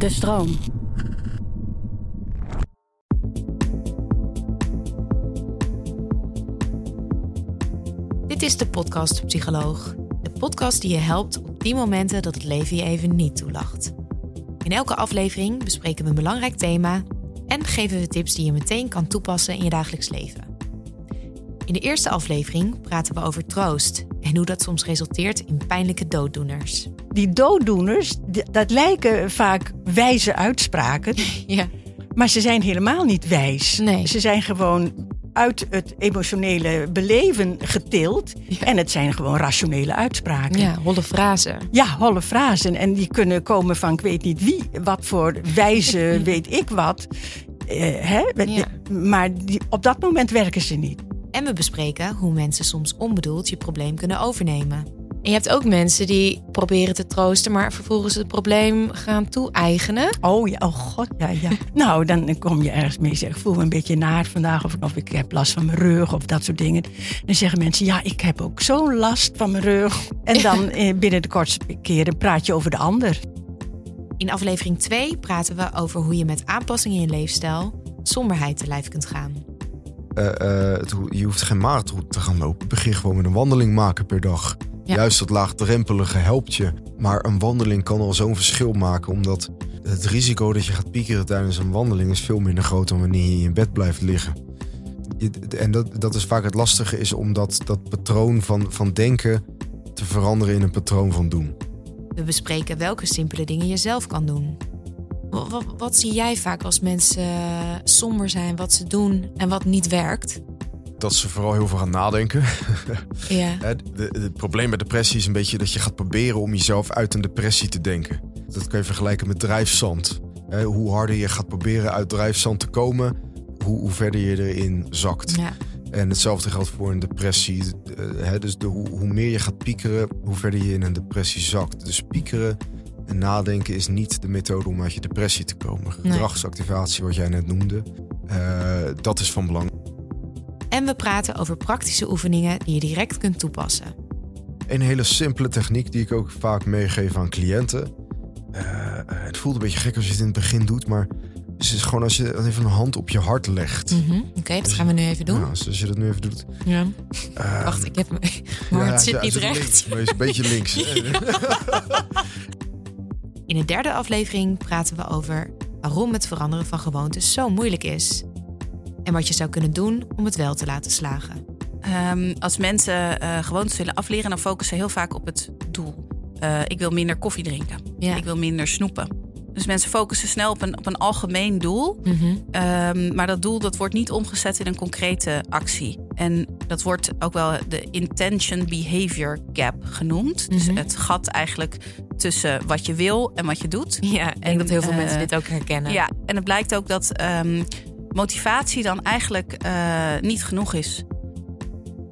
De stroom. Dit is de podcast Psycholoog. De podcast die je helpt op die momenten dat het leven je even niet toelacht. In elke aflevering bespreken we een belangrijk thema en geven we tips die je meteen kan toepassen in je dagelijks leven. In de eerste aflevering praten we over troost en hoe dat soms resulteert in pijnlijke dooddoeners. Die dooddoeners, dat lijken vaak wijze uitspraken, Ja. maar ze zijn helemaal niet wijs. Nee. Ze zijn gewoon uit het emotionele beleven getild. Ja. En het zijn gewoon rationele uitspraken. Ja, holle frazen. Ja, holle frasen. En die kunnen komen van ik weet niet wie, wat voor wijze weet ik wat. Eh, hè? Ja. Maar die, op dat moment werken ze niet. En we bespreken hoe mensen soms onbedoeld je probleem kunnen overnemen. En je hebt ook mensen die proberen te troosten, maar vervolgens het probleem gaan toe-eigenen. Oh ja, oh god, ja, ja. nou, dan kom je ergens mee zeggen, ik voel me een beetje naar vandaag. Of, of ik heb last van mijn rug of dat soort dingen. Dan zeggen mensen, ja, ik heb ook zo'n last van mijn rug. En dan eh, binnen de kortste keren praat je over de ander. In aflevering 2 praten we over hoe je met aanpassingen in je leefstijl somberheid te lijf kunt gaan. Eh, eh, het je hoeft geen marathon te gaan lopen. Begin gewoon met een wandeling maken per dag. Ja. Juist dat laagdrempelige helpt je. Maar een wandeling kan al zo'n verschil maken. Omdat het risico dat je gaat piekeren tijdens een wandeling... is veel minder groot dan wanneer je in bed blijft liggen. En dat, dat is vaak het lastige, is om dat, dat patroon van, van denken te veranderen in een patroon van doen. We bespreken welke simpele dingen je zelf kan doen. Wa- wa- Wat, zie jij vaak als mensen eh, somber zijn, wat ze doen en wat niet werkt? Dat ze vooral heel veel gaan nadenken. Ja. Het probleem bij depressie is een beetje dat je gaat proberen om jezelf uit een depressie te denken. Dat kan je vergelijken met drijfzand. Hoe harder je gaat proberen uit drijfzand te komen, hoe, hoe verder je erin zakt. ja. En hetzelfde geldt voor een depressie. Eh, Dus de, hoe, hoe meer je gaat piekeren, hoe verder je in een depressie zakt. Dus piekeren en nadenken is niet de methode om uit je depressie te komen. Gedragsactivatie, wat jij net noemde, eh, dat is van belang. En we praten over praktische oefeningen die je direct kunt toepassen. Een hele simpele techniek die ik ook vaak meegeef aan cliënten. Eh, eh, het voelt een beetje gek als je het in het begin doet, maar het is gewoon als je even een hand op je hart legt. Mhm, Oké, dat gaan we nu even doen. Ja, dus als je dat nu even doet. Ja. Ehm, Wacht, ik heb ja, het zit ja, niet recht. het is een beetje links. In de derde aflevering praten we over waarom het veranderen van gewoontes zo moeilijk is. En wat je zou kunnen doen om het wel te laten slagen. Ehm, als mensen eh gewoontes willen afleren, dan focussen ze heel vaak op het doel. Eh, ik wil minder koffie drinken. Ja. Ik wil minder snoepen. Dus mensen focussen snel op een, op een algemeen doel. Mhm. Ehm, maar dat doel dat wordt niet omgezet in een concrete actie. En dat wordt ook wel de intention behavior gap genoemd. Dus Mhm. het gat eigenlijk tussen wat je wil en wat je doet. Ja, ik denk En, dat heel veel eh, mensen dit ook herkennen. Ja, en het blijkt ook dat ehm, motivatie dan eigenlijk eh, niet genoeg is.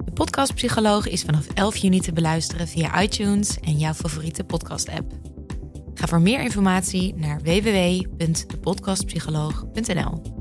De podcast Psycholoog is vanaf 11 juni te beluisteren via iTunes en jouw favoriete podcast-app. Ga voor meer informatie naar www.depodcastpsycholoog.nl.